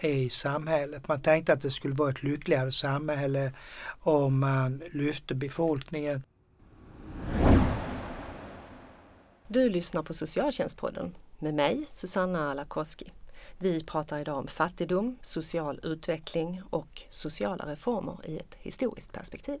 i samhället. Man tänkte att det skulle vara ett lyckligare samhälle om man lyfte befolkningen. Du lyssnar på Socialtjänstpodden med mig, Susanna Alakoski. Vi pratar idag om fattigdom, social utveckling och sociala reformer i ett historiskt perspektiv.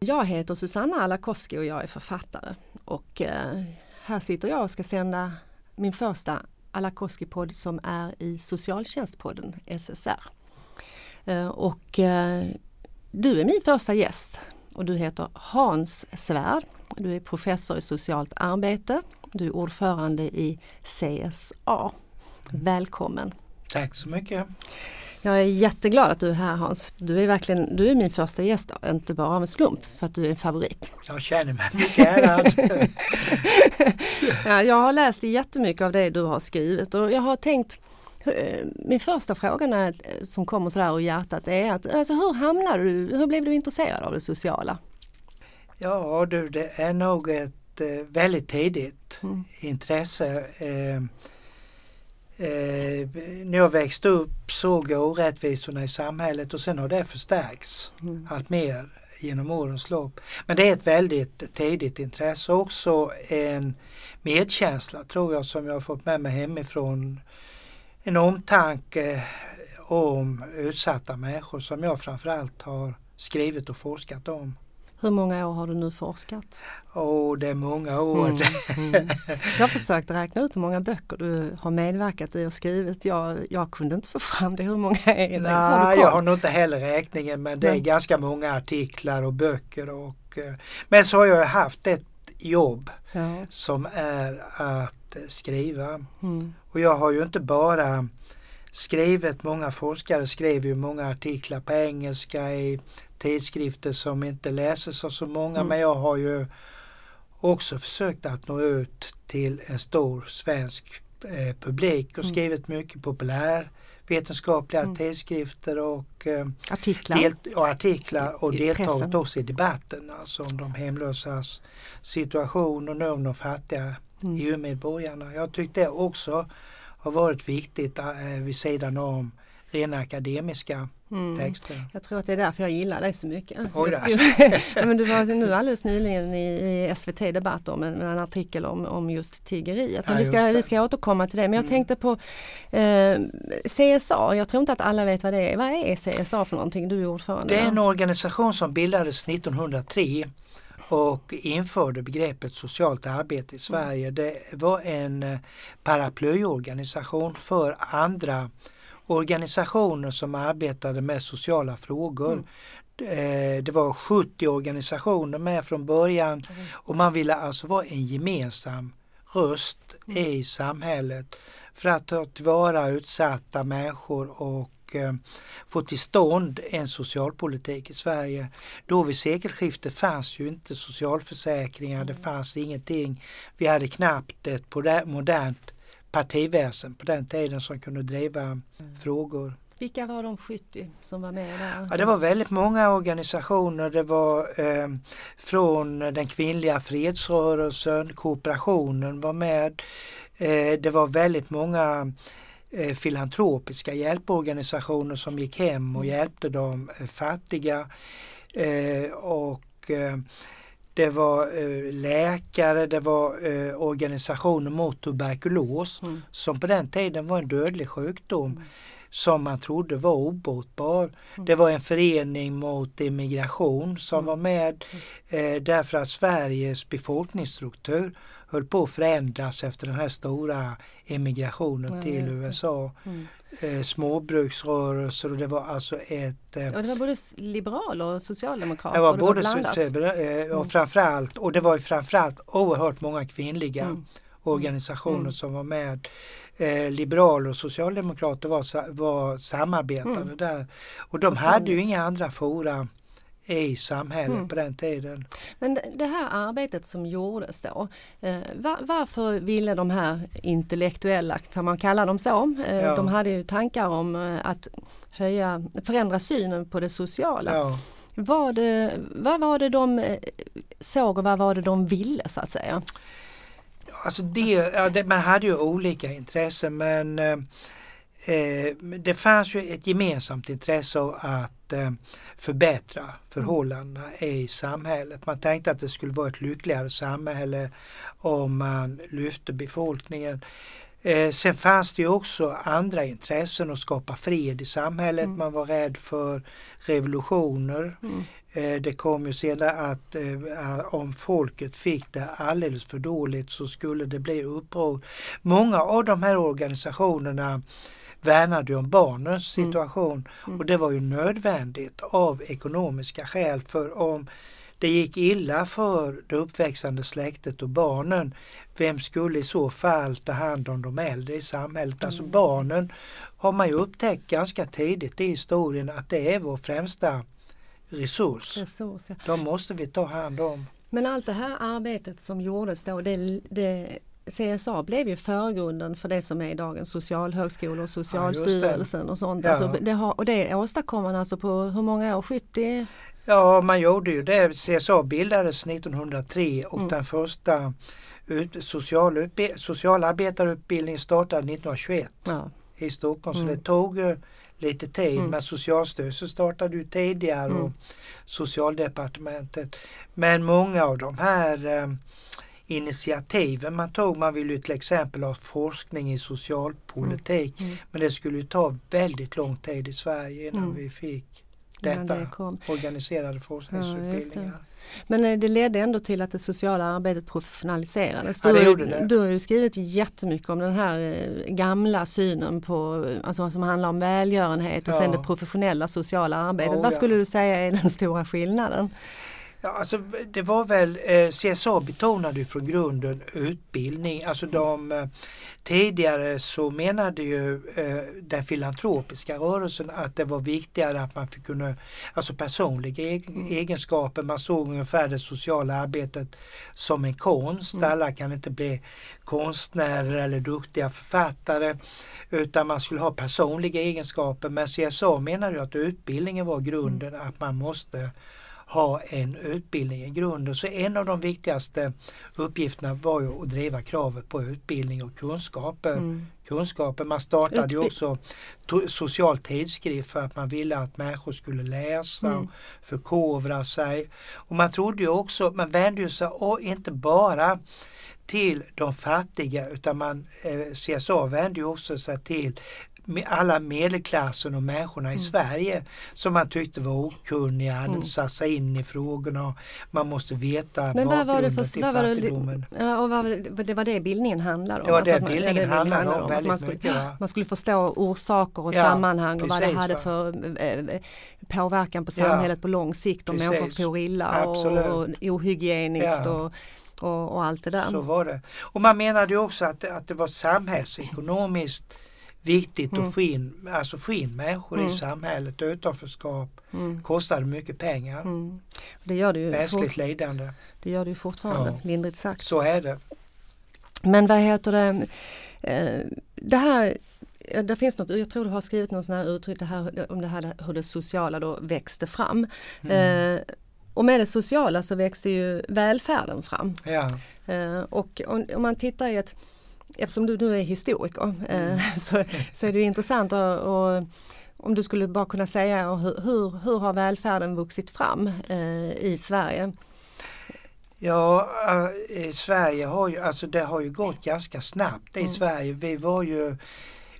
Jag heter Susanna Alakoski och jag är författare. Och eh, här sitter jag och ska sända min första Alakoski-podd som är i Socialtjänstpodden SSR. Eh, och eh, du är min första gäst och du heter Hans Svärd. Du är professor i socialt arbete. Du är ordförande i CSA. Välkommen! Tack så mycket! Jag är jätteglad att du är här Hans. Du är verkligen du är min första gäst, inte bara av en slump för att du är en favorit. Jag känner mig mycket ärad. ja, jag har läst jättemycket av det du har skrivit och jag har tänkt min första fråga när, som kommer sådär ur hjärtat är att alltså, hur hamnade du, hur blev du intresserad av det sociala? Ja du, det är nog ett eh, väldigt tidigt mm. intresse. Eh, Eh, när jag växte upp såg jag orättvisorna i samhället och sen har det förstärkts mm. allt mer genom årens lopp. Men det är ett väldigt tidigt intresse också en medkänsla tror jag som jag har fått med mig hemifrån. En omtanke om utsatta människor som jag framförallt har skrivit och forskat om. Hur många år har du nu forskat? Åh, oh, det är många år. Mm, mm. Jag har försökt räkna ut hur många böcker du har medverkat i och skrivit. Jag, jag kunde inte få fram det. Hur många är det? Nej, har jag har nog inte heller räkningen men det är ganska många artiklar och böcker. Och, eh, men så har jag haft ett jobb ja. som är att skriva. Mm. Och jag har ju inte bara skrivit, många forskare skriver ju många artiklar på engelska i tidskrifter som inte läses av så många mm. men jag har ju också försökt att nå ut till en stor svensk eh, publik och mm. skrivit mycket populärvetenskapliga mm. tidskrifter och eh, artiklar. och, artiklar och deltagit också i debatten alltså om de hemlösas situation och nu om de fattiga mm. EU-medborgarna. Jag tyckte det också har varit viktigt eh, vid sidan om rena akademiska mm. texter. Jag tror att det är därför jag gillar dig så mycket. men du var nu alldeles nyligen i, i SVT Debatt om en, en artikel om, om just tiggeriet. Men ja, vi, ska, vi ska återkomma till det. Men jag mm. tänkte på eh, CSA, jag tror inte att alla vet vad det är. Vad är CSA för någonting? Du är ordförande. Det är en organisation som bildades 1903 och införde begreppet socialt arbete i Sverige. Det var en eh, paraplyorganisation för andra organisationer som arbetade med sociala frågor. Mm. Eh, det var 70 organisationer med från början mm. och man ville alltså vara en gemensam röst mm. i samhället för att ta tillvara utsatta människor och eh, få till stånd en socialpolitik i Sverige. Då vid sekelskiftet fanns ju inte socialförsäkringar, det fanns ingenting. Vi hade knappt ett modernt partiväsen på den tiden som kunde driva mm. frågor. Vilka var de 70 som var med där? Ja, det var väldigt många organisationer. Det var eh, från den kvinnliga fredsrörelsen, kooperationen var med. Eh, det var väldigt många eh, filantropiska hjälporganisationer som gick hem och mm. hjälpte de eh, fattiga. Eh, och eh, det var eh, läkare, det var eh, organisationer mot tuberkulos mm. som på den tiden var en dödlig sjukdom mm. som man trodde var obotbar. Mm. Det var en förening mot immigration som mm. var med eh, därför att Sveriges befolkningsstruktur höll på att förändras efter den här stora emigrationen till USA. Mm eh, småbruksrörelser och det var alltså ett... Eh, och det var både liberaler och socialdemokrater? Det var både eh, och framförallt och det var framförallt oerhört många kvinnliga mm. organisationer mm. som var med. eh, liberaler och socialdemokrater var, var samarbetade Mm. där. Och de Förståeligt. hade ju inga andra fora i samhället Mm. på den tiden. Men det- här arbetet som gjordes då, eh, va- varför ville de här intellektuella, kan man kalla dem så, eh, Ja. de hade ju tankar om eh, att höja, förändra synen på det sociala. Ja. Vad, det, vad var det de såg och vad var det de ville så att säga? Alltså det, ja, det, man hade ju olika intressen men eh, det fanns ju ett gemensamt intresse av att eh, förbättra förhållandena i samhället. Man tänkte att det skulle vara ett lyckligare samhälle om man lyfte befolkningen. Eh, sen fanns det ju också andra intressen att skapa fred i samhället. Mm. Man var rädd för revolutioner. Mm. Eh, Det kom ju sedan att eh, om folket fick det alldeles för dåligt så skulle det bli uppror. Många av de här organisationerna värnade om barnens Mm. situation Mm. och det var ju nödvändigt av ekonomiska skäl för om det gick illa för det uppväxande släktet och barnen, vem skulle i så fall ta hand om de äldre i samhället? Alltså Mm. barnen har man ju upptäckt ganska tidigt i historien att det är vår främsta resurs. Resurs, ja. De måste vi ta hand om. Men allt det här arbetet som gjordes då, det, det, CSA blev ju förgrunden för det som är dagens socialhögskola och Socialstyrelsen och sånt. Ja. Alltså det har, och det åstadkom man alltså på hur många år? 70? Ja, man gjorde ju det. CSA bildades 1903 och Mm. den första ut, socialutbi- socialarbetarutbildningen startade 1921 Ja. i Stockholm. Så Mm. det tog lite tid. Mm. Men Socialstyrelsen startade ju tidigare Mm. och Socialdepartementet. Men många av de här eh, initiativen man tog, man ville ju till exempel ha forskning i socialpolitik. Mm. Men det skulle ju ta väldigt lång tid i Sverige innan Mm. vi fick detta. det kom. organiserade forskningsutbildningar. Men eh, det ledde ändå till att det sociala arbetet professionaliserades. Ja, Du, ju- det. du har ju skrivit jättemycket om den här eh, gamla synen på, eh, alltså som handlar om välgörenhet och sen Ja. det professionella sociala arbetet. Oh, Vad ja. skulle du säga är den stora skillnaden? Ja, alltså, det var väl, eh, CSA betonade ju från grunden utbildning. Alltså de, eh, tidigare så menade ju eh, den filantropiska rörelsen att det var viktigare att man fick kunna, alltså personliga eg- egenskaper, man såg ungefär det sociala arbetet som en konst. Alla kan inte bli konstnärer eller duktiga författare utan man skulle ha personliga egenskaper. Men CSA menade ju att utbildningen var grunden, att man måste ha en utbildning i grunden. Så en av de viktigaste uppgifterna var ju att driva kravet på utbildning och kunskaper. Mm. kunskaper. Man startade ju Utbi- också social tidskrift för att man ville att människor skulle läsa Mm. och förkovra sig. Och man trodde ju också, man vände ju sig och inte bara till de fattiga utan man, eh, CSA vände ju också sig till alla medelklassen och människorna i Mm. Sverige som man tyckte var okunniga, hade Mm. satt sig in i frågorna. Man måste veta Men vad var det för, vad var det, fattigdomen. ja, och var det- var det bildningen handlade om? Det var Alltså det man- bildningen ja, det handlade om att väldigt man skulle, mycket. Va? Man skulle förstå orsaker och Ja, sammanhang och vad det precis, hade för eh, påverkan på Ja, samhället på lång sikt om precis. människor får illa och, Absolut. och ohygieniskt Ja. och, och, och allt det där. Så var det. Och man menade också att, att det var samhällsekonomiskt viktigt Mm. att få in, alltså få in människor Mm. i samhället. Utanförskap Mm. kostade mycket pengar. Mm. Det, gör det, ju Mänskligt fort, lidande. det gör det ju fortfarande, Ja. lindrigt sagt. Så är det. Men vad heter det, eh, det här det finns något, jag tror du har skrivit något sån här uttryck det här, om det här hur det sociala då växte fram. Mm. Eh, och med det sociala så växte ju välfärden fram. Ja. Eh, och om, om man tittar i ett, eftersom du nu är historiker eh, så, så är det intressant och, och om du skulle bara kunna säga hur, hur, hur har välfärden vuxit fram eh, i Sverige? Ja, äh, Sverige har ju, alltså det har ju gått ganska snabbt i Mm. Sverige. Vi var ju,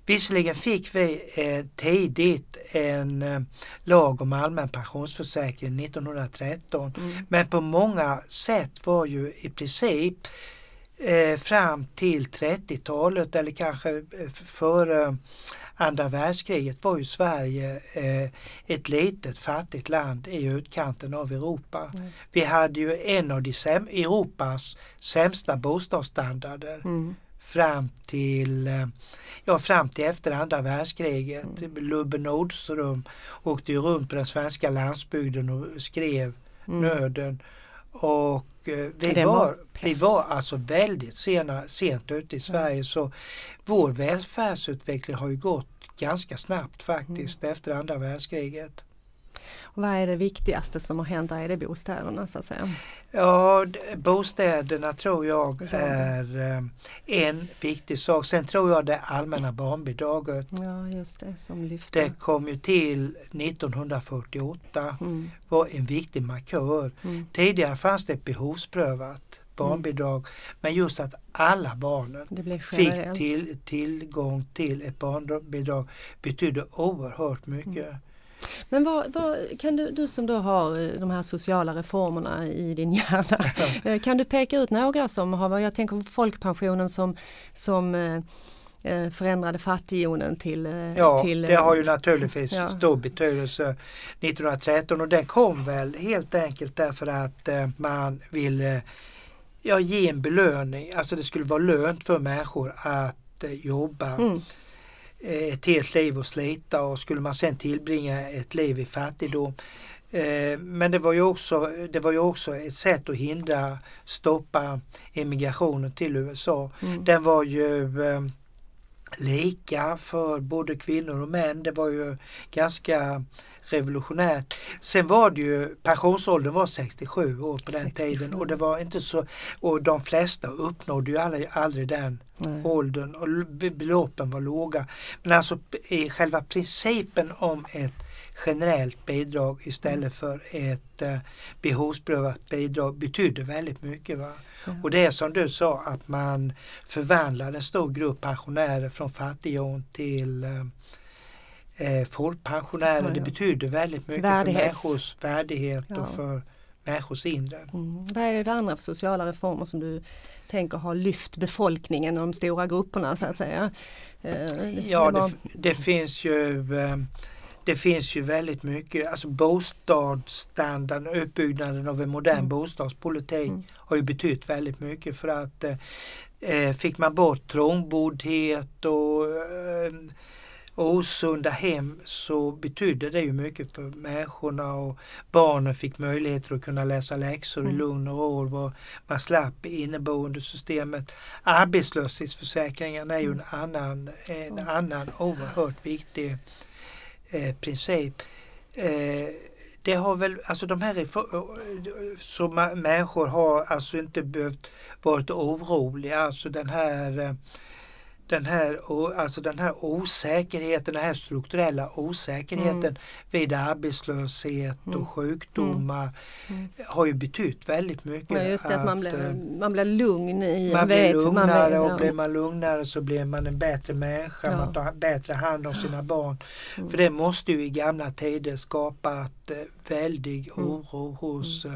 visserligen fick vi eh, tidigt en eh, lag om allmän pensionsförsäkring 1913. Mm. Men på många sätt var ju i princip eh, fram till 30-talet eller kanske eh, före andra världskriget var ju Sverige eh, ett litet fattigt land i utkanten av Europa. Vi hade ju en av de säm- Europas sämsta bostadsstandarder Mm. fram till, eh, ja, fram till efter andra världskriget. Mm. Lubbe Nordström åkte ju runt på den svenska landsbygden och skrev Mm. nöden. Och eh, vi, Det var, vi var alltså väldigt sena, sent ute i Sverige så vår välfärdsutveckling har ju gått ganska snabbt faktiskt Mm. efter andra världskriget. Vad är det viktigaste som har hänt? Är det bostäderna så att säga? Ja, bostäderna tror jag Ja. är eh, en viktig sak. Sen tror jag det allmänna barnbidraget. Ja, just det, som lyfte. Det kom ju till 1948, Mm, var en viktig markör. mm, Tidigare fanns det ett behovsprövat barnbidrag men just att alla barnen fick till, tillgång till ett barnbidrag betydde oerhört mycket. Mm. Men vad, vad, kan du, du som då har eh, de här sociala reformerna i din hjärna, eh, kan du peka ut några som har, jag tänker på folkpensionen som, som eh, förändrade fattigdonen till... Ja, till det har ju naturligtvis ja. stor betydelse 1913 och den kom väl helt enkelt därför att man ville ja, ge en belöning, alltså det skulle vara lönt för människor att jobba. Mm, ett helt liv och slita och skulle man sen tillbringa ett liv i fattigdom. Eh, Men det var, ju också, det var ju också ett sätt att hindra, stoppa emigrationen till USA. mm, Den var ju eh, lika för både kvinnor och män. Det var ju ganska revolutionärt. Sen var det ju, pensionsåldern var 67 år på den 67. tiden och det var inte så, och de flesta uppnådde ju aldrig, aldrig den nej. åldern och beloppen var låga. Men alltså i själva principen om ett generellt bidrag istället för ett eh, behovsprövat bidrag betydde väldigt mycket. Va? Ja. Och det är som du sa att man förvandlade en stor grupp pensionärer från fattighjon till eh, eh, folkpensionärer. Ja, Det ja. betyder väldigt mycket Värdighets- för människors värdighet och för människors inre. Mm. Vad är det för andra sociala reformer som du tänker har lyft befolkningen, de stora grupperna så att säga? Eh, Ja, det, det finns ju eh, det finns ju väldigt mycket, alltså bostadsstandarden, uppbyggnaden av en modern Mm. bostadspolitik Mm. har ju betytt väldigt mycket för att eh, eh, fick man bort trångboddhet och eh, osunda hem så betydde det ju mycket för människorna och barnen fick möjligheter att kunna läsa läxor i Mm. lugn och ro man slapp inneboende systemet. Arbetslöshetsförsäkringen är ju en annan, en annan oerhört viktig eh, princip. Eh, det har väl, alltså de här så ma- människor har alltså inte behövt varit oroliga, alltså den här eh, den här, alltså den här osäkerheten, den här strukturella osäkerheten Mm. vid arbetslöshet Mm. och sjukdomar Mm. har ju betytt väldigt mycket. Ja, just det, att man eh, blir, man blir lugn i man blir vet, lugnare man vet, och blir man lugnare så blir man en bättre människa, Ja. man tar bättre hand om sina barn. Mm. För det måste ju i gamla tider skapat eh, väldig Mm. oro hos eh,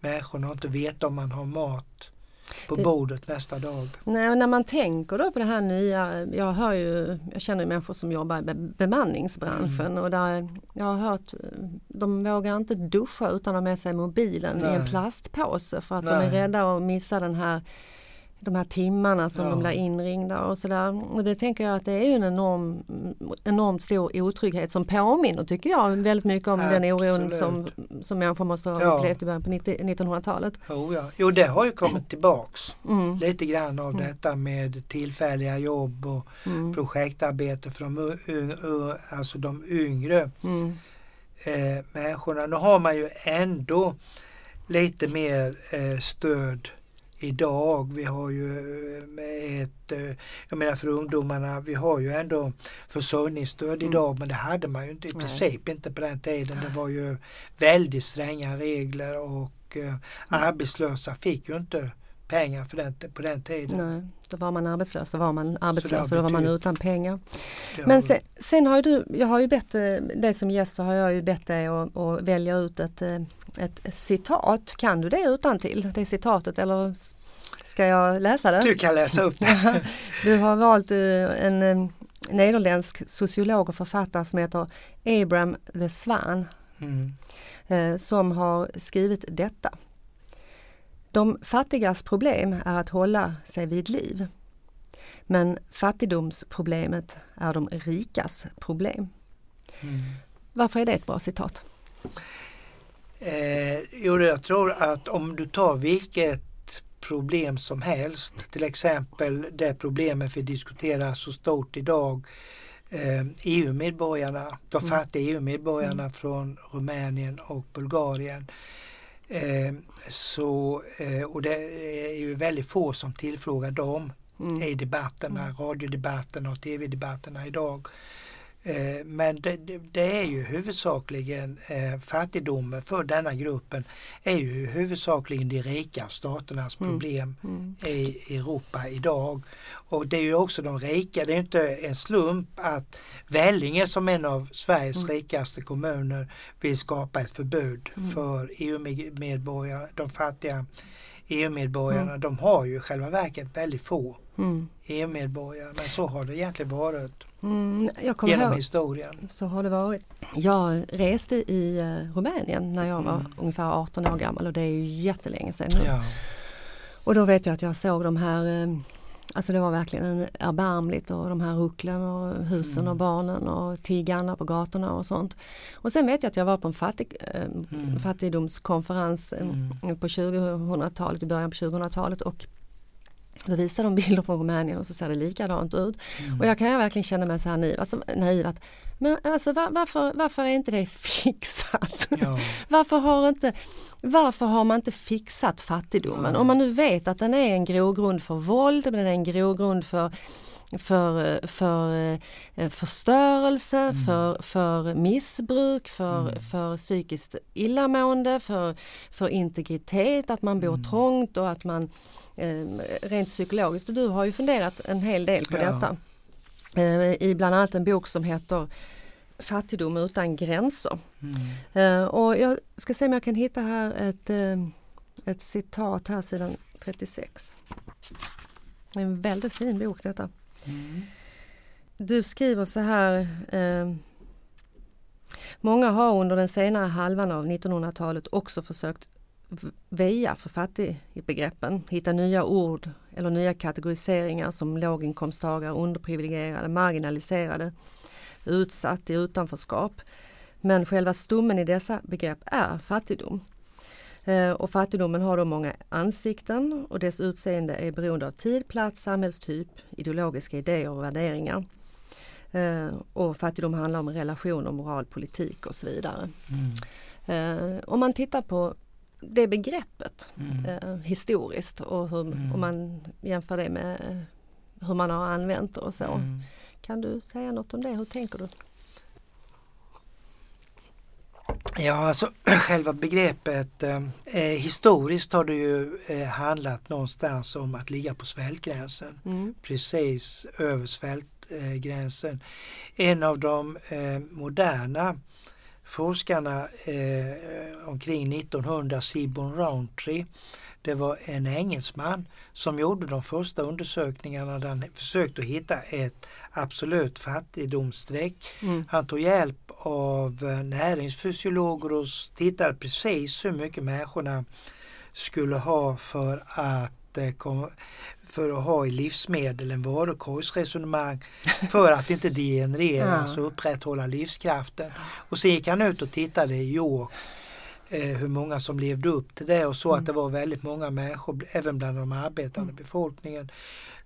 människorna och inte veta om man har mat på Det- bordet nästa dag. Nej, när man tänker då på det här nya, jag hör ju, jag känner ju människor som jobbar i be- bemanningsbranschen Mm. och där jag har hört, de vågar inte duscha utan att ha med sig mobilen i en Nej. plastpåse för att de är Nej. rädda att missa den här de här timmarna som Ja. de blir inringda och sådär. Och det tänker jag att det är ju en enorm, enormt stor otrygghet som påminner tycker jag väldigt mycket om den oron som, som människor måste ha Ja. upplevt i början på 90 1900-talet. Jo, ja. jo, det har ju kommit tillbaks Mm. lite grann av Mm. detta med tillfälliga jobb och Mm. projektarbete för de, alltså de yngre Mm. eh, människorna. Nu har man ju ändå lite mer eh, stöd idag. Vi har ju eh, ett, eh, jag menar för ungdomarna, vi har ju ändå försörjningsstöd Mm. idag men det hade man ju inte i Nej. princip inte på den tiden. Det var ju väldigt stränga regler och Mm. eh, arbetslösa fick ju inte pengar för den, på den tiden. Nej, då var man arbetslös, då var man arbetslös och då var man utan pengar. Men sen, sen har ju du, jag har ju bett dig som gäst så har jag ju bett dig att, välja ut ett, ett citat. Kan du det utan till det citatet eller ska jag läsa det? Du kan läsa upp det. Du har valt eh, en eh, nederländsk sociolog och författare som heter Abraham the Swan Mm. eh, som har skrivit detta. De fattigas problem är att hålla sig vid liv. Men fattigdomsproblemet är de rikas problem. Varför är det ett bra citat? Eh, jo, jag tror att om du tar vilket problem som helst, till exempel det problemet vi diskuterar så stort idag, eh, EU-medborgarna, de Mm. fattiga EU-medborgarna från Rumänien och Bulgarien. Eh, så, eh, och det är ju väldigt få som tillfrågar dem Mm. i debatterna, radiodebatterna och tv-debatterna idag. Eh, Men det, det, är ju huvudsakligen eh, fattigdomen för denna gruppen är ju huvudsakligen de rika staternas Mm. problem Mm. i Europa idag. Och det är ju också de rika, det är inte en slump att Vellinge som en av Sveriges Mm. rikaste kommuner vill skapa ett förbud Mm. för EU-medborgare, de fattiga EU-medborgarna. Mm. De har ju i själva verket väldigt få Mm. EU-medborgare men så har det egentligen varit Mm. Genom ihåg, historien. så har det varit. Jag reste i eh, Rumänien när jag var Mm. ungefär 18 år gammal och det är ju jättelänge sedan nu. Ja. Och då vet jag att jag såg de här, eh, alltså det var verkligen en erbarmligt och de här rucklen och husen Mm. och barnen och tiggarna på gatorna och sånt. Och sen vet jag att jag var på en fattig, eh, Mm. fattigdomskonferens eh, Mm. på 2000-talet, i början på 2000-talet och då visar de bilder från Rumänien och så ser det likadant ut. Mm. Och jag kan ju verkligen känna mig så här naiv, alltså, naiv att men alltså, var, varför, varför är inte det fixat? Ja. Varför har, inte, varför har man inte fixat fattigdomen? Ja. Om man nu vet att den är en grogrund för våld, den är en grogrund för för, för eh, förstörelse, Mm. för, för missbruk, för, för psykiskt illamående, för, för integritet, att man bor Mm. trångt och att man eh, rent psykologiskt, och du har ju funderat en hel del på Ja. detta. Eh, I bland annat en bok som heter Fattigdom utan gränser. Mm. Och jag ska se om jag kan hitta här ett, ett citat här sidan 36. Det är en väldigt fin bok detta. Mm. Du skriver så här. Eh, Många har under den senare halvan av 1900-talet också försökt väja för fattigbegreppen, hitta nya ord eller nya kategoriseringar som låginkomsttagare, underprivilegierade, marginaliserade, utsatt i utanförskap. Men själva stommen i dessa begrepp är fattigdom. Eh, Och fattigdomen har då många ansikten och dess utseende är beroende av tid, plats, samhällstyp, ideologiska idéer och värderingar. Eh, Och fattigdom handlar om relationer, moral, politik och så vidare. Mm. Om man tittar på det begreppet Mm. historiskt och hur, Mm. om man jämför det med hur man har använt det och så. Mm. Kan du säga något om det? Hur tänker du? Ja, alltså själva begreppet eh, eh, historiskt har det ju eh, handlat någonstans om att ligga på svältgränsen. Mm. Precis över svältgränsen. En av de eh, moderna forskarna eh, omkring 1900, Seaborn Rowntree, det var en engelsman som gjorde de första undersökningarna där han försökte hitta ett absolut fattigdomsstreck. Mm. Han tog hjälp av eh, näringsfysiologer och tittade precis hur mycket människorna skulle ha för att, eh, för att ha i livsmedel, en varukorgsresonemang för att inte degenereras och upprätthålla livskraften. Och sen gick han ut och tittade i York hur många som levde upp till det och så att det var väldigt många människor även bland de arbetande befolkningen.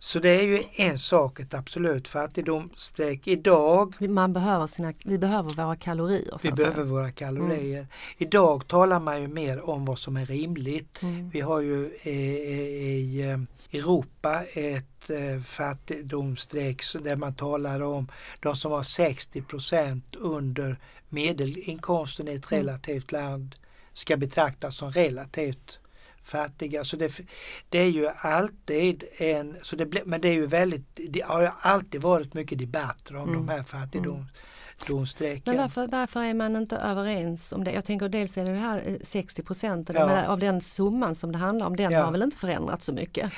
Så det är ju en sak, ett absolut fattigdomsstreck. Idag Man behöver sina, vi behöver våra kalorier. Vi behöver våra kalorier. Idag talar man ju mer om vad som är rimligt. Mm. Vi har ju i, i eh, Europa ett eh, fattigdomsstreck där man talar om de som har 60% under medelinkomsten i ett Mm. relativt land ska betraktas som relativt fattiga. Så det, det är ju alltid en, så det men det är ju väldigt, det har alltid varit mycket debatter om Mm. de här fattigdomsstrecken. Men varför, varför är man inte överens om det? Jag tänker dels är det här eh, 60 procent Ja. av den summan som det handlar om, den Ja. har väl inte förändrats så mycket?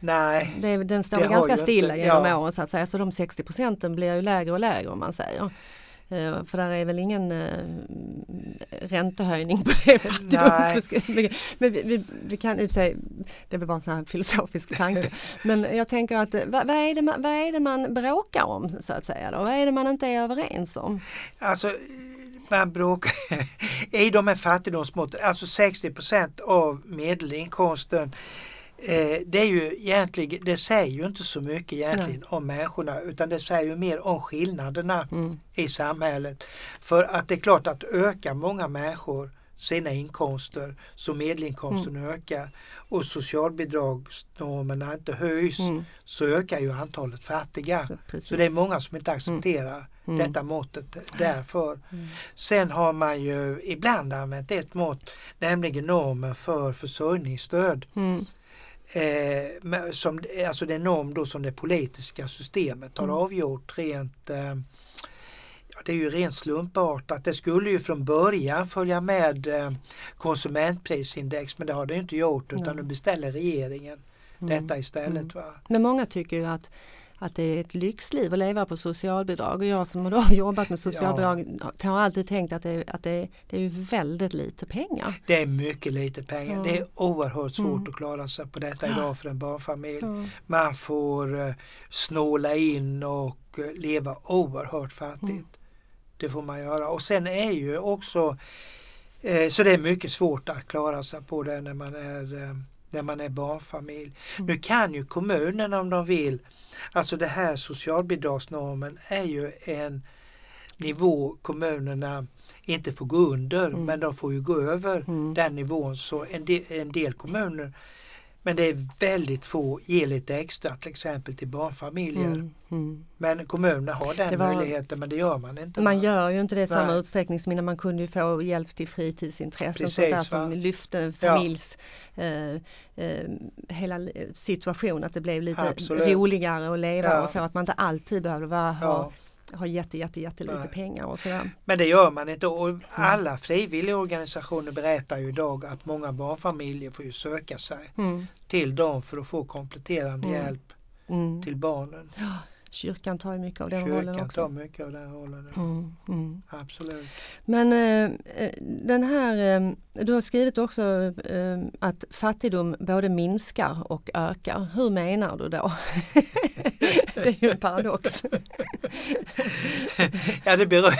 Nej, Det, den står ganska stilla genom ja. åren så att säga, så de 60 procenten blir ju lägre och lägre om man säger. Eh, För där är väl ingen eh, räntehöjning på det fattigdomsbeskrivningen. Men vi, vi, vi kan i och för sig, det är väl bara en sån här filosofisk tanke. Men jag tänker att vad, vad, är det man, vad är det man bråkar om så att säga? Då? Vad är det man inte är överens om? Alltså man bråkar i de här fattigdomsmåtten, alltså 60% av medelinkomsten Eh, det är ju egentligen, det säger ju inte så mycket egentligen Nej. om människorna utan det säger ju mer om skillnaderna mm. i samhället. För att det är klart att ökar många människor sina inkomster så medelinkomsten mm. ökar och socialbidragsnormerna inte höjs mm. så ökar ju antalet fattiga. Så, så, det är många som inte accepterar mm. mm. detta måttet därför. Mm. Sen har man ju ibland använt ett mått, nämligen normen för försörjningsstöd. Mm. Eh, som, alltså den norm då som det politiska systemet har mm. avgjort rent eh, ja, det är ju rent slumpartat. Det skulle ju från början följa med eh, konsumentprisindex men det har det inte gjort utan mm. nu beställer regeringen mm. detta istället. Mm. Va? Men många tycker ju att att det är ett lyxliv att leva på socialbidrag och jag som har jobbat med socialbidrag ja. har alltid tänkt att, det, att det, det är väldigt lite pengar. Det är mycket lite pengar. Ja. Det är oerhört svårt mm. att klara sig på detta idag för en barnfamilj. Ja. Man får uh, snåla in och uh, leva oerhört fattigt. Mm. Det får man göra och sen är ju också uh, så det är mycket svårt att klara sig på det när man är när man är barnfamilj. Mm. Nu kan ju kommunen om de vill, alltså det här socialbidragsnormen är ju en nivå kommunerna inte får gå under mm. men de får ju gå över mm. den nivån så en del, en del kommuner men det är väldigt få, ger lite extra till exempel till barnfamiljer. Mm, mm. Men kommunerna har den var, möjligheten men det gör man inte. Man gör ju inte det i samma utsträckning som innan man kunde ju få hjälp till fritidsintressen Precis, sånt där som lyfte familjs ja. eh, eh, hela situation att det blev lite Absolut. roligare att leva ja. och så att man inte alltid behövde vara, ha har jätte, jätte, jättelite Nej. pengar och sådär. Men det gör man inte och alla frivilliga organisationer berättar ju idag att många barnfamiljer får ju söka sig mm. till dem för att få kompletterande mm. hjälp mm. till barnen. Ja, kyrkan tar ju mycket av den kyrkan rollen också. Kyrkan tar mycket av den rollen. Mm, mm. Absolut. Men äh, den här, äh, du har skrivit också äh, att fattigdom både minskar och ökar. Hur menar du då? det är ju en paradox. ja, det beror...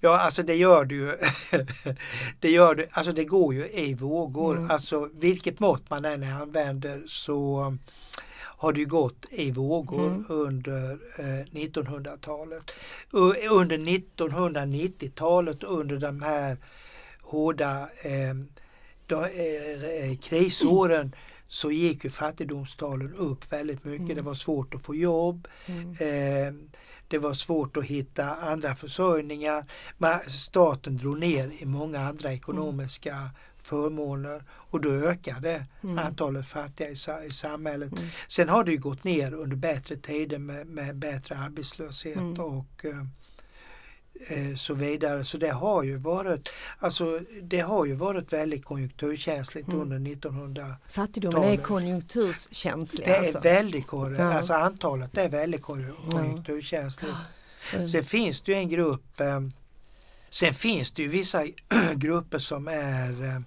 ja, alltså det gör du ju. det gör du, alltså det går ju i vågor. Mm. Alltså vilket mått man än använder så har det gått i vågor mm. under eh, 1900-talet. Under 1990-talet under de här hårda eh, de, eh, krisåren mm så gick ju fattigdomstalen upp väldigt mycket. Mm. Det var svårt att få jobb. Mm. Eh, det var svårt att hitta andra försörjningar. Men staten drog ner i många andra ekonomiska. Förmåner och då ökade mm. antalet fattiga i, i samhället. Mm. Sen har det ju gått ner under bättre tider med, med bättre arbetslöshet mm. och eh, Eh, så vidare. Så det har ju varit, alltså, det har ju varit väldigt konjunkturkänsligt mm. under 1900-talet. Fattigdomen är konjunkturkänslig? Det alltså. är väldigt ja. alltså antalet är väldigt konjunkturkänsligt. Mm. Sen finns det ju en grupp eh, Sen finns det ju vissa grupper som är eh,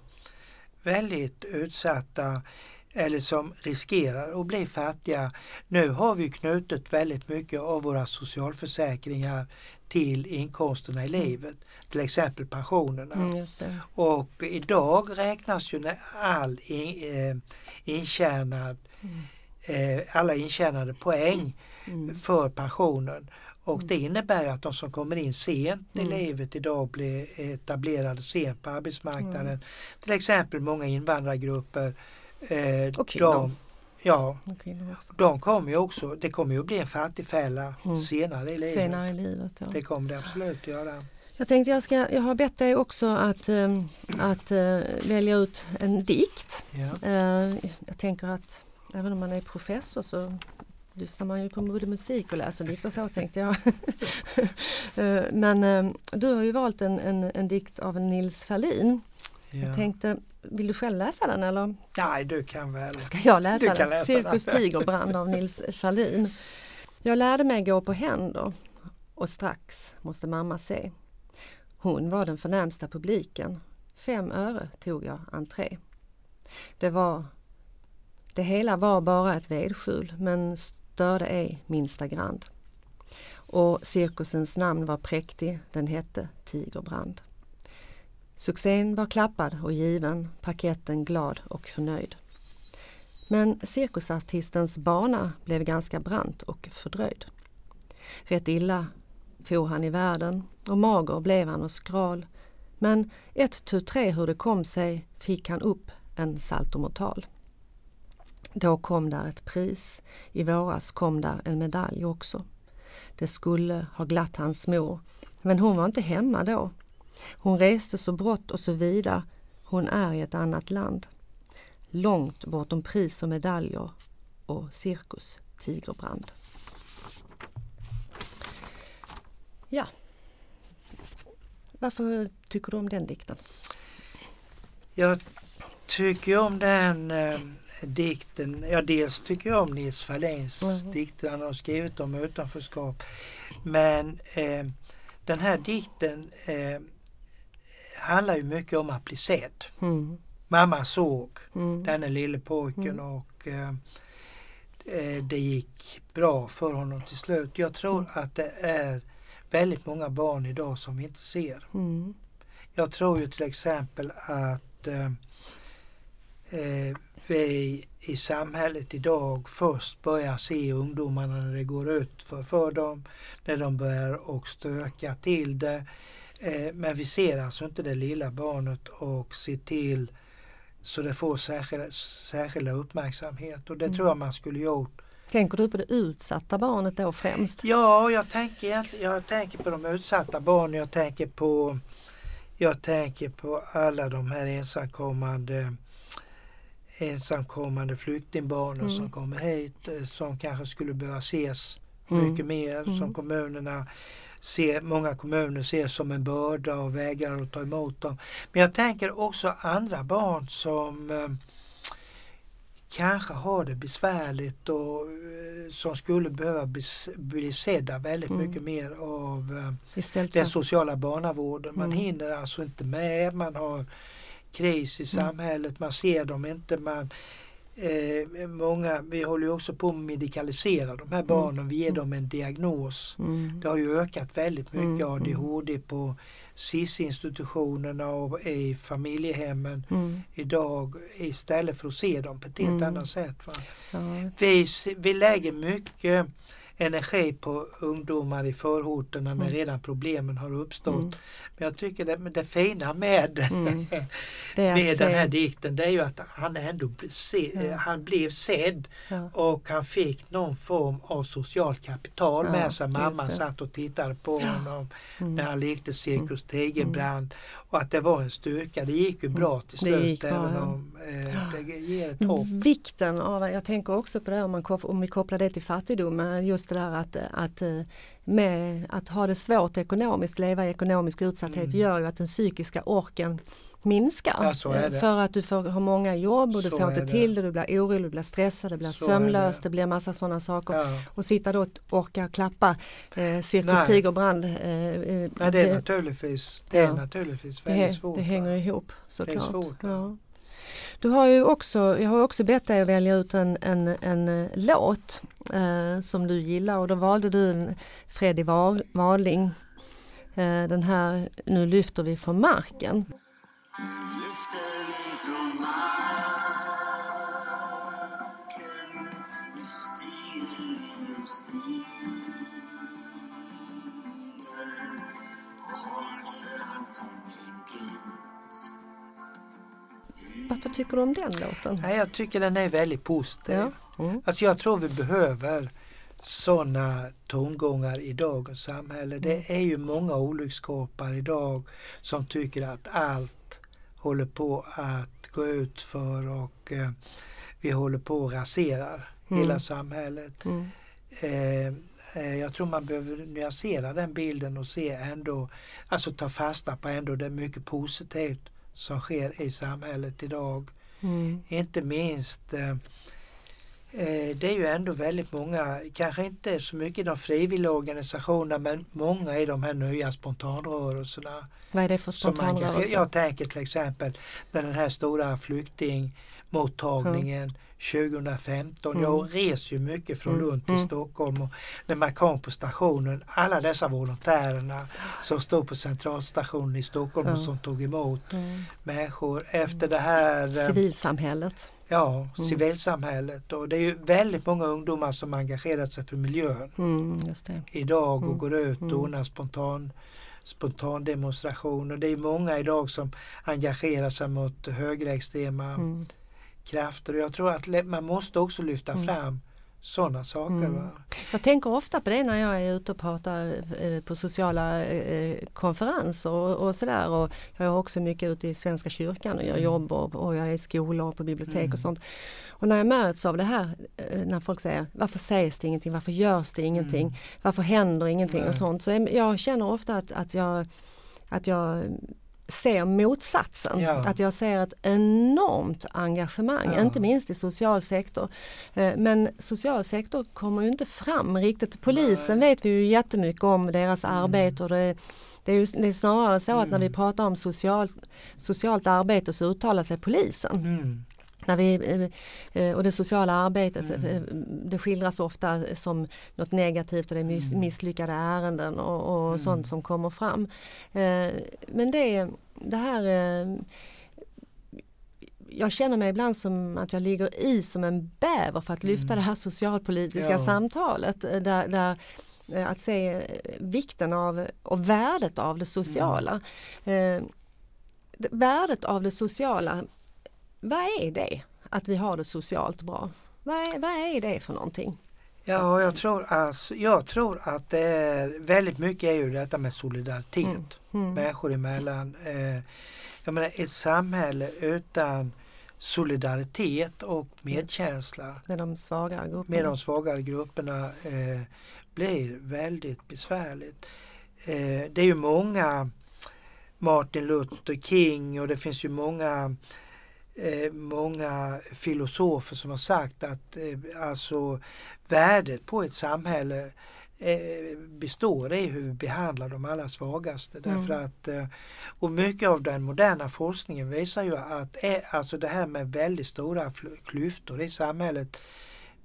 väldigt utsatta eller som riskerar att bli fattiga. Nu har vi knutit väldigt mycket av våra socialförsäkringar till inkomsterna i mm. livet, till exempel pensionerna. Mm, och idag räknas ju all in, eh, intjänad, mm. eh, alla intjänade poäng mm. för pensionen. Och mm. det innebär att de som kommer in sent i mm. livet idag blir etablerade sent på arbetsmarknaden. Till exempel många invandrargrupper. Eh, och kvinnor. Ja, de kommer ju också, det kommer ju att bli en fattigfälla mm. senare i livet. Senare i livet ja. Det kommer det absolut göra. Jag tänkte jag, ska, jag har bett dig också att, äh, att äh, välja ut en dikt. Ja. Äh, jag tänker att även om man är professor så lyssnar man ju på både musik och läser dikter så tänkte jag. Men du har ju valt en, en, en dikt av Nils Ferlin. Ja. Jag tänkte vill du själv läsa den eller? Nej, du kan väl. Ska jag läsa du den? Läsa Cirkus Tigerbrand av Nils Ferlin. Jag lärde mig gå på händer och strax måste mamma se. Hon var den förnämsta publiken. Fem öre tog jag entré. Det var det hela var bara ett vedskjul men störde ej minsta grand. Och cirkusens namn var präktig, den hette Tigerbrand. Succén var klappad och given, parketten glad och förnöjd. Men cirkusartistens bana blev ganska brant och fördröjd. Rätt illa for han i världen och mager blev han och skral. Men ett tu tre hur det kom sig fick han upp en saltomortal. Då kom där ett pris, i våras kom där en medalj också. Det skulle ha glatt hans mor, men hon var inte hemma då. Hon reste så brått och så vida, hon är i ett annat land. Långt bortom pris och medaljer och cirkus Tigerbrand. Ja. Varför tycker du om den dikten? Jag tycker om den eh, dikten, ja dels tycker jag om Nils Ferlins mm. dikter han har skrivit om utanförskap. Men eh, den här dikten eh, handlar ju mycket om att bli sedd. Mm. Mamma såg mm. denne lille pojken mm. och eh, eh, det gick bra för honom till slut. Jag tror mm. att det är väldigt många barn idag som vi inte ser. Mm. Jag tror ju till exempel att eh, eh, vi i samhället idag först börjar se ungdomarna när det går ut för, för dem, när de börjar och stöka till det. Eh, men vi ser alltså inte det lilla barnet och ser till så det får särskilda, särskilda uppmärksamhet och det mm. tror jag man skulle gjort. Tänker du på det utsatta barnet då främst? Ja, jag tänker, jag tänker på de utsatta barnen. Jag tänker på, jag tänker på alla de här ensamkommande ensamkommande flyktingbarnen mm. som kommer hit eh, som kanske skulle behöva ses mm. mycket mer mm. som kommunerna ser, många kommuner ser som en börda och vägrar att ta emot dem. Men jag tänker också andra barn som eh, kanske har det besvärligt och eh, som skulle behöva bli, bli sedda väldigt mm. mycket mer av eh, den sociala barnavården. Man mm. hinner alltså inte med, man har kris i mm. samhället, man ser dem inte. Man, eh, många, vi håller ju också på att medikalisera de här mm. barnen, vi ger mm. dem en diagnos. Mm. Det har ju ökat väldigt mycket mm. ADHD på SIS-institutionerna och i familjehemmen mm. idag istället för att se dem på ett helt annat sätt. Ja. Vi, vi lägger mycket energi på ungdomar i förorterna när mm. redan problemen har uppstått. Mm. Men jag tycker det, det fina med, mm. med den här dikten det är ju att han ändå se, ja. han blev sedd ja. och han fick någon form av socialt kapital ja, med sig. Mamma satt och tittade på honom mm. när han lekte cirkus Tigerbrand och att det var en styrka. Det gick ju bra till slut även om eh, det ger ett hopp. Vikten av, jag tänker också på det om, man, om vi kopplar det till fattigdom, just det där att, att, eh, med, att ha det svårt ekonomiskt, leva i ekonomisk utsatthet mm. gör ju att den psykiska orken minskar. Ja, eh, för att du får ha många jobb och du så får inte till det, du blir orolig, du blir stressad, du blir så sömnlös, det. det. blir massa sådana saker. Ja. Och sitta då och orka klappa eh, Cirkus Tigerbrand. Eh, eh, Nej, det är det, naturligtvis, det är naturligtvis väldigt svårt. Det hänger ihop såklart. Du har ju också, jag har också bett dig att välja ut en, en, en eh, låt eh, som du gillar och då valde du Freddy Wadling. Eh, den här Nu lyfter vi från marken. Varför tycker du om den låten? Nej, jag tycker den är väldigt positiv. Ja. Mm. Alltså jag tror vi behöver sådana tongångar i dagens samhälle. Det mm. är ju många olyckskorpar idag som tycker att allt håller på att gå ut för och eh, vi håller på att rasera mm. hela samhället. Mm. Eh, eh, jag tror man behöver nyansera den bilden och se ändå, alltså ta fasta på ändå det mycket positivt som sker i samhället idag. Mm. Inte minst eh, eh, det är ju ändå väldigt många, kanske inte så mycket i de frivilliga organisationerna men många i de här nya spontanrörelserna. Vad är det för som engagerar- spontanrörelse? Jag tänker till exempel den här stora flyktingmottagningen 2015. Mm. Jag reser ju mycket från Mm. Lund till Mm. Stockholm och när man kom på stationen, alla dessa volontärerna som stod på centralstationen i Stockholm och som tog emot människor efter det här eh, Civilsamhället. ja, Mm. civilsamhället. Och det är ju väldigt många ungdomar som engagerat sig för miljön Mm, idag och går ut och ordnar spontan, spontan demonstration. Och det är många idag som engagerar sig mot högerextrema Mm. Krafter. Och jag tror att man måste också lyfta Mm. fram sådana saker. Mm. Jag tänker ofta på det när jag är ute och pratar eh, på sociala eh, konferenser och, och sådär. Och jag är också mycket ute i Svenska kyrkan och gör Mm. jobb och, och jag är i skolor och på bibliotek Mm. och sånt. Och när jag möts av det här, eh, när folk säger varför sägs det ingenting, varför görs det ingenting, Mm. varför händer ingenting och sånt. Så jag- jag känner ofta att, att, jag, att jag ser motsatsen. Ja. Att jag ser ett enormt engagemang, Ja. inte minst i social sektor. Eh, Men social sektor kommer ju inte fram riktigt. Polisen Nej. vet vi ju jättemycket om deras Mm. arbete och det, det är ju det är snarare så att när vi Mm. pratar om social, socialt arbete så uttalar sig polisen. Mm. När vi, eh, eh, och det sociala arbetet Mm. eh, det skildras ofta som något negativt och det är Mm. misslyckade ärenden och, och Mm. sånt som kommer fram. Men det, det här jag känner mig ibland som att jag ligger i som en bäver för att lyfta Mm. det här socialpolitiska Ja. samtalet. Där, där, att se vikten av och värdet av det sociala. Mm. Det- värdet av det sociala, vad är det? Att vi har det socialt bra. Vad är, vad är det för någonting? Ja, jag tror, alltså, jag tror att det är väldigt mycket är ju detta med solidaritet Mm. Mm. människor emellan. Eh, jag menar ett samhälle utan solidaritet och medkänsla Med de svagare grupperna. med de svagare grupperna eh, blir väldigt besvärligt. Eh, det är ju många Martin Luther King och det finns ju många eh, många filosofer som har sagt att eh, alltså värdet på ett samhälle eh, består i hur vi behandlar de allra svagaste. Mm. Därför att, och mycket av den moderna forskningen visar ju att alltså det här med väldigt stora klyftor i samhället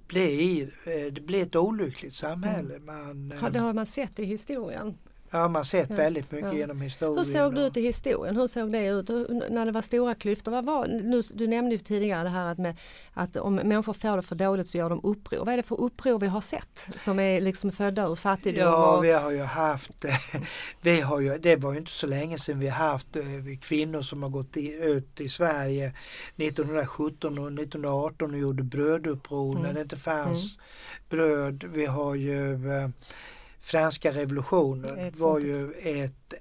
blir, det blir ett olyckligt samhälle. Man, Har, det har man sett i historien. Ja, man har sett Ja, väldigt mycket ja. genom historien. Hur såg det ut i historien? Hur såg det ut när det var stora klyftor? Vad var, nu, du nämnde ju tidigare det här att, med, att om människor får det för dåligt så gör de uppror. Vad är det för uppror vi har sett som är liksom födda ur fattigdom? Ja, och, vi har ju haft, vi har ju, det var ju inte så länge sedan vi haft eh, kvinnor som har gått i, ut i Sverige 1917 och 1918 och gjorde bröduppror Mm. när det inte fanns bröd. Vi har ju eh, franska revolutionen var ju ett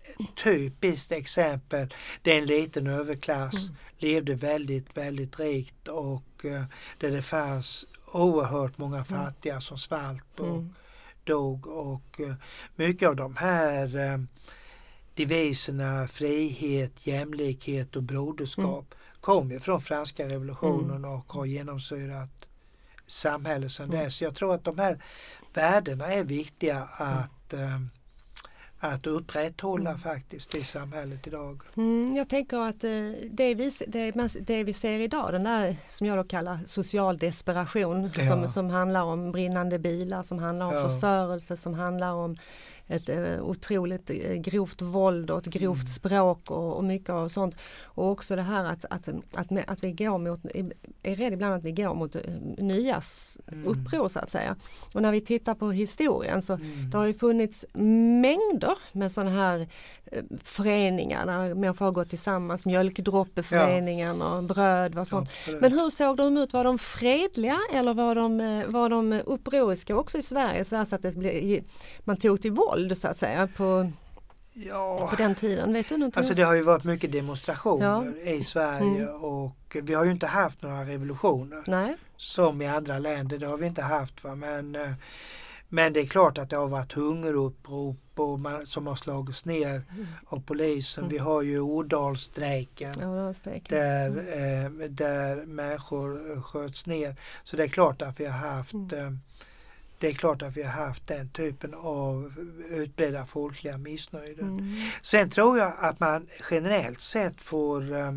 typiskt exempel. Det är en liten överklass Mm. levde väldigt, väldigt rikt och eh, där det fanns oerhört många fattiga som svalt och Mm. dog och eh, mycket av de här eh, deviserna frihet, jämlikhet och broderskap kom ju från franska revolutionen och har genomsyrat samhället sedan Mm. dess. Jag tror att de här värdena är viktiga att, eh, att upprätthålla Mm. faktiskt i samhället idag. Mm, jag tänker att eh, det vi, det, det vi ser idag, den där som jag då kallar social desperation Ja. som, som handlar om brinnande bilar, som handlar om Ja. förstörelse, som handlar om ett eh, otroligt eh, grovt våld och ett grovt Mm. språk och, och mycket av sånt. Och också det här att, att, att, att vi går mot, är rädd ibland att vi går mot eh, nya Mm. uppror så att säga. Och när vi tittar på historien så Mm. det har ju funnits mängder med sådana här föreningar där människor har gått tillsammans, mjölkdroppeföreningen och bröd och sånt. Absolut. Men hur såg de ut? Var de fredliga eller var de, var de upproriska också i Sverige så, att det man tog till våld så att säga på, ja. på den tiden? Vet du någonting? Alltså det har ju varit mycket demonstrationer Ja. i Sverige Mm. och vi har ju inte haft några revolutioner Nej. som i andra länder. Det har vi inte haft. Va? Men, eh, Men det är klart att det har varit hungerupprop och man, som har slagits ner Mm. av polisen. Vi har ju Ådalsstrejken där, Mm. eh, där människor sköts ner. Så det är klart att vi har haft Mm. eh, det är klart att vi har haft den typen av utbredda folkliga missnöjen. Mm. Sen tror jag att man generellt sett får eh,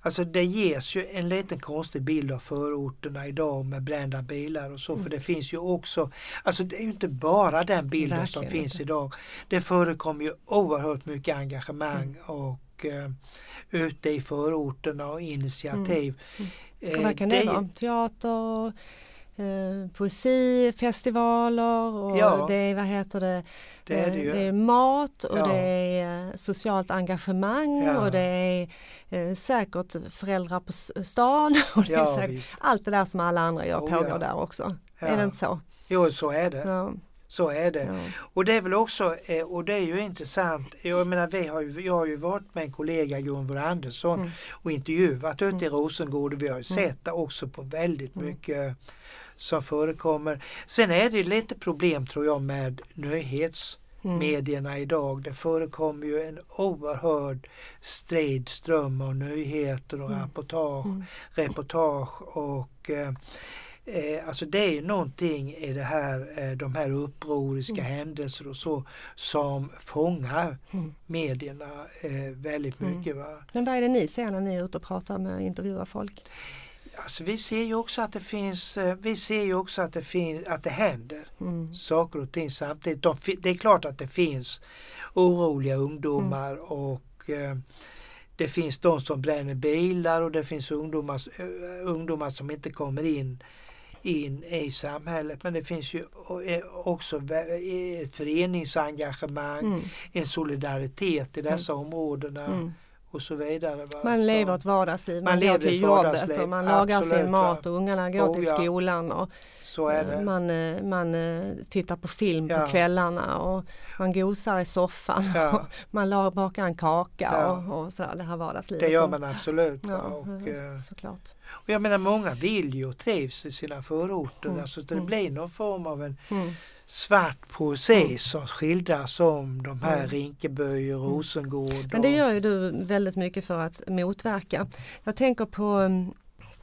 Alltså det ges ju en liten konstig bild av förorterna idag med brända bilar och så Mm. för det finns ju också Alltså det är ju inte bara den bilden Verkligen som finns idag. Det förekommer ju oerhört mycket engagemang Mm. och eh, ute i förorterna och initiativ. Eh, Och vad kan det det vara? Teater, eh, poesi, festivaler och Ja. det är, vad heter det, Det är det Eh, det är mat och Ja. det är eh, socialt engagemang Ja. och det är eh, säkert föräldrar på stan och det är säkert, allt det där som alla andra gör Oh, pågår där också. Är det inte så? Jo, så är det. Så är det. ja. Och det är väl också, eh, och det är ju intressant, jag menar vi har ju, jag har ju varit med en kollega Gunvor Andersson Mm. och intervjuat ute i Rosengård och vi har ju Mm. sett det också på väldigt Mm. mycket som förekommer. Sen är det lite problem tror jag med nyhetsmedierna Mm. idag. Det förekommer ju en oerhörd strid ström av nyheter och Mm. reportage, Mm. reportage och eh, Eh, alltså det är någonting i det här, eh, de här upproriska händelser och så som fångar Mm. medierna eh, väldigt Mm. mycket. Va? Men vad är det ni ser när ni är ute och pratar med och intervjuar folk? Alltså vi ser ju också att det finns, eh, vi ser ju också att det, finns, att det händer Mm. saker och ting samtidigt. De, det är klart att det finns oroliga ungdomar Mm. och eh, det finns de som bränner bilar och det finns ungdomar, eh, ungdomar som inte kommer in in i samhället. Men det finns ju eh, också vä- ett föreningsengagemang, Mm. en solidaritet i dessa områdena Mm. Och så vidare. Va? Man lever ett vardagsliv, man, Man går lever till jobbet och man lagar absolut, sin mat och ungarna går Oh, till ja. skolan och man, eh, man eh, tittar på film Ja. på kvällarna och man gosar i soffan Ja. och man bakar en kaka Ja. och, och sådär, det här vardagslivet. Det gör man absolut. Ja, Och, eh, såklart. och jag menar många vill ju och trivs i sina förorter. Mm, Alltså det mm. blir någon form av en Mm. Svart poesi som skildras om de här Mm. Rinkeby och Rosengård. Men det och- gör ju du väldigt mycket för att motverka. Jag tänker på mm,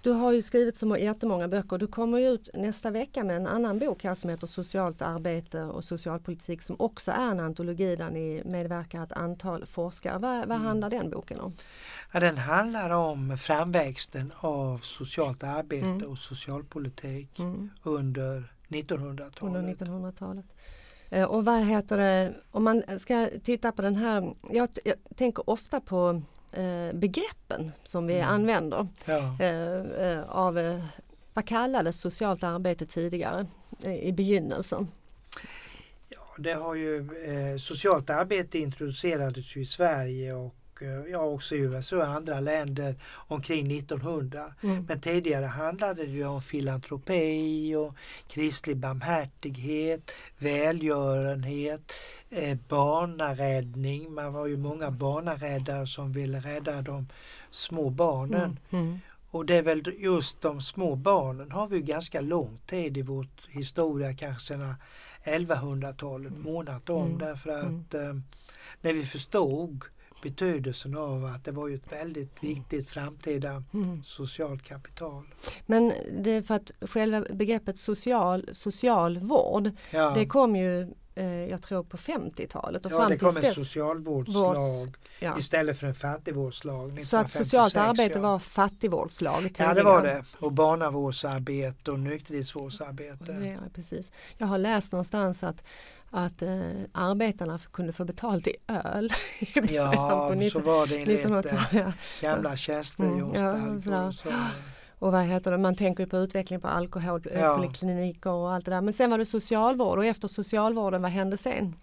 du har ju skrivit så må- jättemånga böcker. Du kommer ut nästa vecka med en annan bok här som heter Socialt arbete och socialpolitik som också är en antologi där ni medverkar ett antal forskare. Vad, vad Mm. handlar den boken om? Ja, den handlar om framväxten av socialt arbete Mm. och socialpolitik Mm. under 1900-talet. Under 1900-talet. Eh, Och vad heter det, om man ska titta på den här, jag, jag tänker ofta på eh, begreppen som vi Mm. använder. Ja. eh, eh, av eh, vad kallades socialt arbete tidigare eh, i begynnelsen? Ja, det har ju, socialt arbete introducerades ju i Sverige och ja, också i USA och andra länder omkring 1900. Mm. Men tidigare handlade det ju om filantropi och kristlig barmhärtighet, välgörenhet, eh, barnaräddning. Man var ju många barnaräddare som ville rädda de små barnen. Mm. Mm. Och det är väl just de små barnen har vi ganska lång tid i vår historia, kanske sedan 1100-talet, månat om Mm. därför att Mm. eh, när vi förstod betydelsen av att det var ju ett väldigt viktigt framtida Mm. socialt kapital. Men det är för att själva begreppet social, socialvård Ja, det kom ju jag tror på 50-talet och ja fram det kom en socialvårdslag Vårds- ja. istället för en fattigvårdslag. Så att 1956, socialt arbete ja. var fattigvårdslag tidigare. Ja det var det. Och barnavårdsarbete och nykterhetsvårdsarbete. Ja, precis. Jag har läst någonstans att, att eh, arbetarna kunde få betalt i öl. Ja, så 19- var det enligt eh, 1900-talet. Ja. gamla Mm, tjänstehjonsstadgor. ja, Och vad heter det, man tänker ju på utveckling på Ja. alkoholkliniker och allt det där. Men sen var det socialvård och efter socialvården, vad hände sen?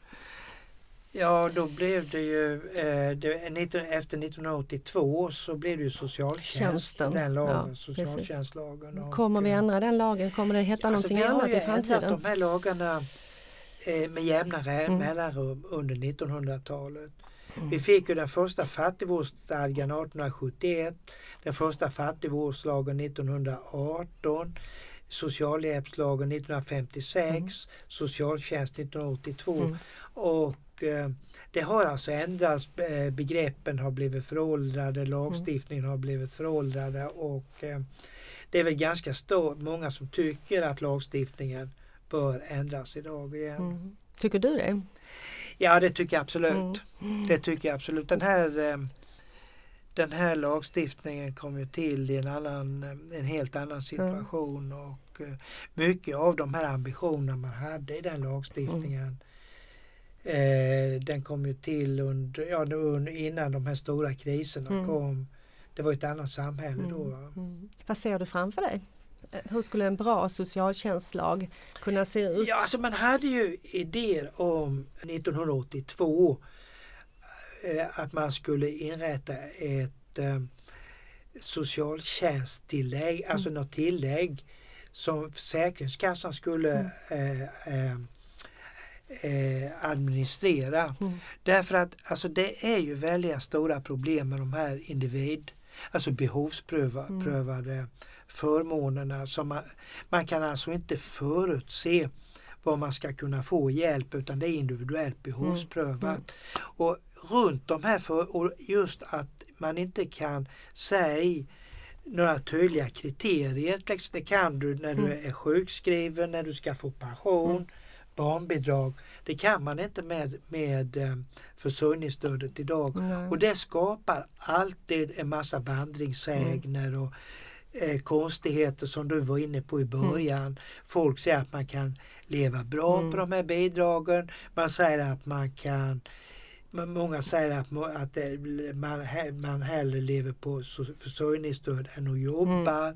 Ja, då blev det ju eh, det, 19, efter 1982 så blev det ju socialtjänst, Tjänsten, den lagen, ja, socialtjänstlagen. och, Kommer vi eh, ändra den lagen? Kommer det heta alltså, någonting vi har annat ju i framtiden? ändrat de här lagarna eh, med jämna Mm. mellanrum under 1900-talet. Mm. Vi fick ju den första fattigvårdsstadgan 1871, den första fattigvårdslagen 1918. socialhjälpslagen 1956, Mm. socialtjänst 1982 Mm. och eh, det har alltså ändrats, eh, begreppen har blivit föråldrade, lagstiftningen har blivit föråldrade och eh, det är väl ganska stor, många som tycker att lagstiftningen bör ändras idag igen. Mm. Tycker du det? Ja det tycker jag absolut. Mm. Det tycker jag absolut. Den här, eh, den här lagstiftningen kom ju till i en, annan, eh, en helt annan situation och eh, mycket av de här ambitionerna man hade i den lagstiftningen eh, den kom ju till under, ja, under, innan de här stora kriserna Mm. kom. Det var ett annat samhälle då. Mm. Vad ser du framför dig? Eh, Hur skulle en bra socialtjänstlag kunna se ut? Ja, alltså man hade ju idéer om 1982 eh, att man skulle inrätta ett eh, socialtjänsttillägg, alltså något tillägg som Försäkringskassan skulle eh, eh, eh, administrera. Mm. Därför att alltså, det är ju väldigt stora problem med de här individ, alltså behovsprövade förmånerna. Som man, man kan alltså inte förutse vad man ska kunna få hjälp utan det är individuellt behovsprövat. Och runt de här, för, och just att man inte kan säga några tydliga kriterier. Exempel, Det kan du när du är sjukskriven, när du ska få pension, barnbidrag. Det kan man inte med, med eh, försörjningsstödet idag. Nej. Och det skapar alltid en massa vandringssägner och eh, konstigheter som du var inne på i början. Folk säger att man kan leva bra Mm. på de här bidragen. Man säger att man kan Många säger att, att man, man hellre lever på försörjningsstöd än att jobba.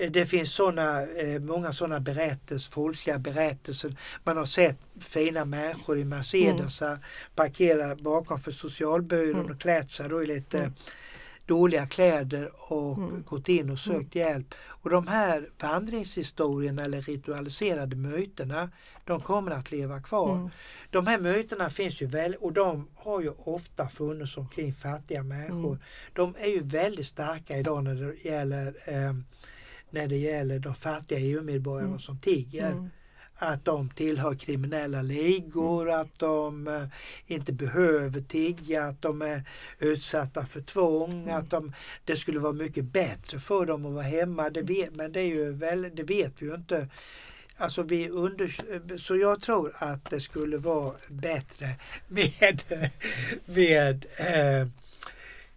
Eh, Det finns såna, eh, många sådana berättelser, folkliga berättelser. Man har sett fina människor i Mercedesar parkera bakom för socialbyrån och klätt sig då i lite dåliga kläder och gått in och sökt hjälp. Och de här vandringshistorierna eller ritualiserade myterna, de kommer att leva kvar. De här myterna finns ju väl och de har ju ofta funnits omkring fattiga människor. De är ju väldigt starka idag när det gäller, eh, när det gäller de fattiga EU-medborgarna som tigger. Att de tillhör kriminella ligor, att de eh, inte behöver tigga, att de är utsatta för tvång, att de, det skulle vara mycket bättre för dem att vara hemma. Det vet, men det, är ju väl, det vet vi ju inte. Alltså vi under, så jag tror att det skulle vara bättre med, med eh,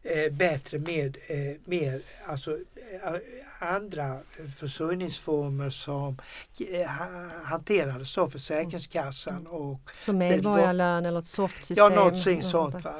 eh, bättre med eh, mer, alltså, eh, andra försörjningsformer som eh, ha- hanterades av Försäkringskassan och Som medborgarlön eller ett softsystem? Ja, någonting något sånt. Va?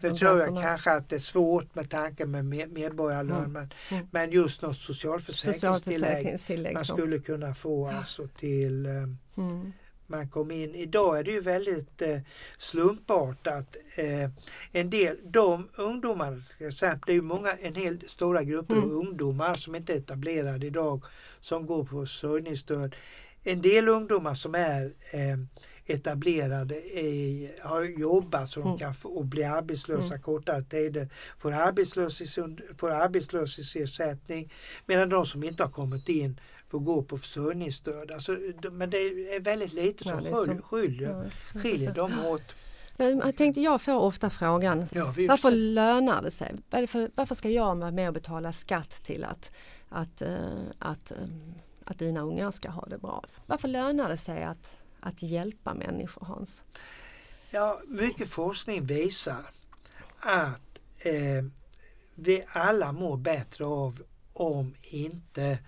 Det tror jag som kanske att det är svårt med tanke med med- medborgarlön men, Mm. men just något socialförsäkringstillägg Socialförsäkringstillägg. man skulle kunna få alltså till eh, Mm. Man kom in. Idag är det ju väldigt eh, slumpartat. Eh, en del, de ungdomar, till exempel, det är ju många, en hel stora grupper av ungdomar som inte är etablerade idag som går på försörjningsstöd. En del ungdomar som är eh, etablerade i, har jobbat så de kan få, och bli arbetslösa kortare tider får, arbetslöshets, får arbetslöshetsersättning medan de som inte har kommit in får gå på försörjningsstöd. Alltså, men det är väldigt lite som skiljer, skiljer, dem åt. Jag tänkte, jag får ofta frågan, Ja, varför lönar det sig? Varför, varför ska jag vara med och betala skatt till att, att, eh, att, eh, att dina ungar ska ha det bra? Varför lönar det sig att, att hjälpa människor Hans? Ja, mycket forskning visar att eh, vi alla mår bättre av om inte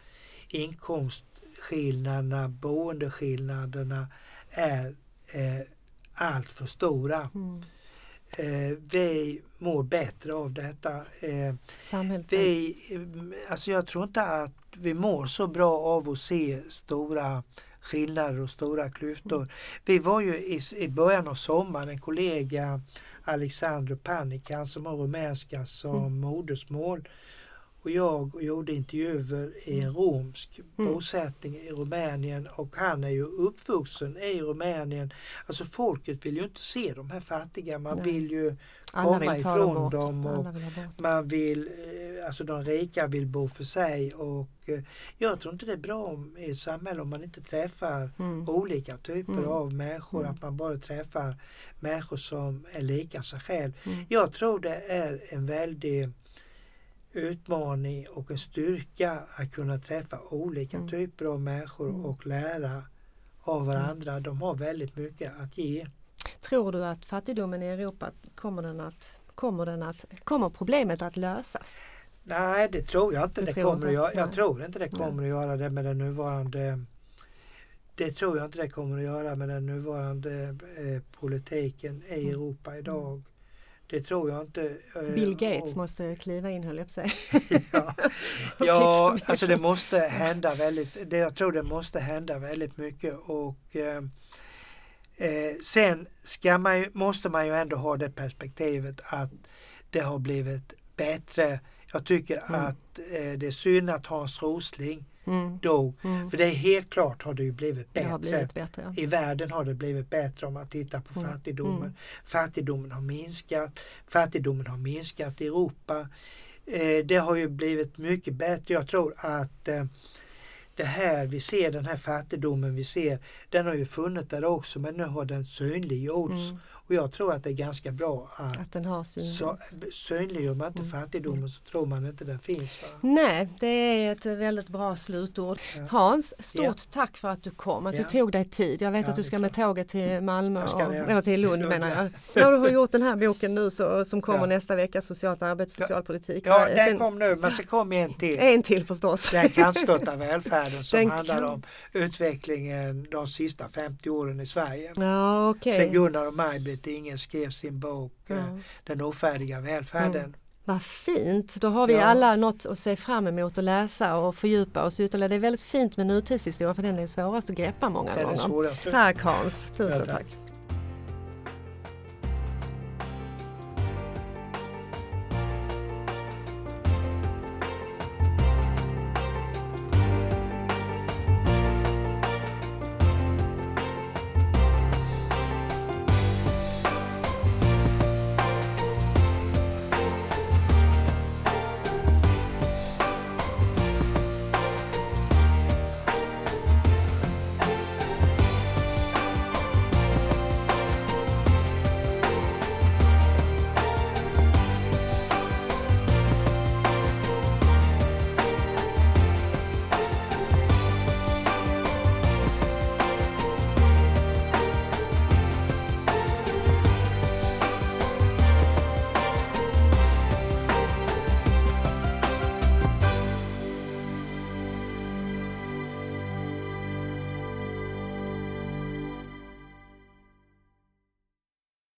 inkomstskillnaderna, boendeskillnaderna är eh, allt för stora. Eh, vi mår bättre av detta. Eh, vi, eh, alltså jag tror inte att vi mår så bra av att se stora skillnader och stora klyftor. Vi var ju i, i början av sommaren en kollega Alexandru Panikan som har rumänska som modersmål och jag gjorde intervjuer i en romsk bosättning i Rumänien och han är ju uppvuxen i Rumänien. Alltså folket vill ju inte se de här fattiga, man Nej. vill ju komma vill dem ifrån bort. dem och vill man vill, eh, alltså de rika vill bo för sig och eh, jag tror inte det är bra om, i ett samhälle om man inte träffar Mm. olika typer Mm. av människor, Mm. att man bara träffar människor som är lika sig själv. Mm. Jag tror det är en väldig utmaning och en styrka att kunna träffa olika Mm. typer av människor Mm. och lära av varandra. De har väldigt mycket att ge. Tror du att fattigdomen i Europa, kommer, den att, kommer, den att, kommer problemet att lösas? Nej, det tror jag inte Du det kommer inte? Jag Nej. tror inte det kommer att göra det med den nuvarande det tror jag inte det kommer att göra med den nuvarande eh, politiken i Mm. Europa idag. Det tror jag inte. eh, Bill Gates och- måste kliva in höll jag på säga. Ja, ja alltså det måste hända väldigt, det, jag tror det måste hända väldigt mycket och eh, eh, sen man måste man ju ändå ha det perspektivet att det har blivit bättre. Jag tycker Mm. att eh, det är synd att Hans Rosling Mm. dog. Mm. För det är helt klart har det ju blivit bättre. blivit bättre. Ja. I världen har det blivit bättre om man tittar på Mm. fattigdomen. Mm. Fattigdomen har minskat. Fattigdomen har minskat i Europa. Eh, det har ju blivit mycket bättre. Jag tror att eh, det här vi ser, den här fattigdomen vi ser, den har ju funnits där också men nu har den synliggjorts. Mm. Och jag tror att det är ganska bra att Att den har sin... så, synliggör man inte Mm. fattigdomen så tror man inte den finns. Va? Nej, det är ett väldigt bra slutord. Ja. Hans, stort Ja. tack för att du kom, att Ja. du tog dig tid. Jag vet att du ska med tåget till Malmö, Jag ska och, eller till Lund Lund, menar ja. jag. När du har gjort den här boken nu så, som kommer nästa vecka, Socialt arbete, Ja. socialpolitik. Ja, Sen- den kom nu men så kom en till. En till förstås. Den kantstötta välfärden som Den handlar kan- om utvecklingen de sista 50 åren i Sverige. Ja, okej. Sen Gunnar och Maj-Britt Ingen skrev sin bok eh, Ja. Den ofärdiga välfärden. Mm. Vad fint, då har vi Ja. alla något att se fram emot och läsa och fördjupa oss ytterligare. Det är väldigt fint med nutidshistoria för den är svårast att greppa många Den gånger. Tack Hans, tusen Ja, tack. tack.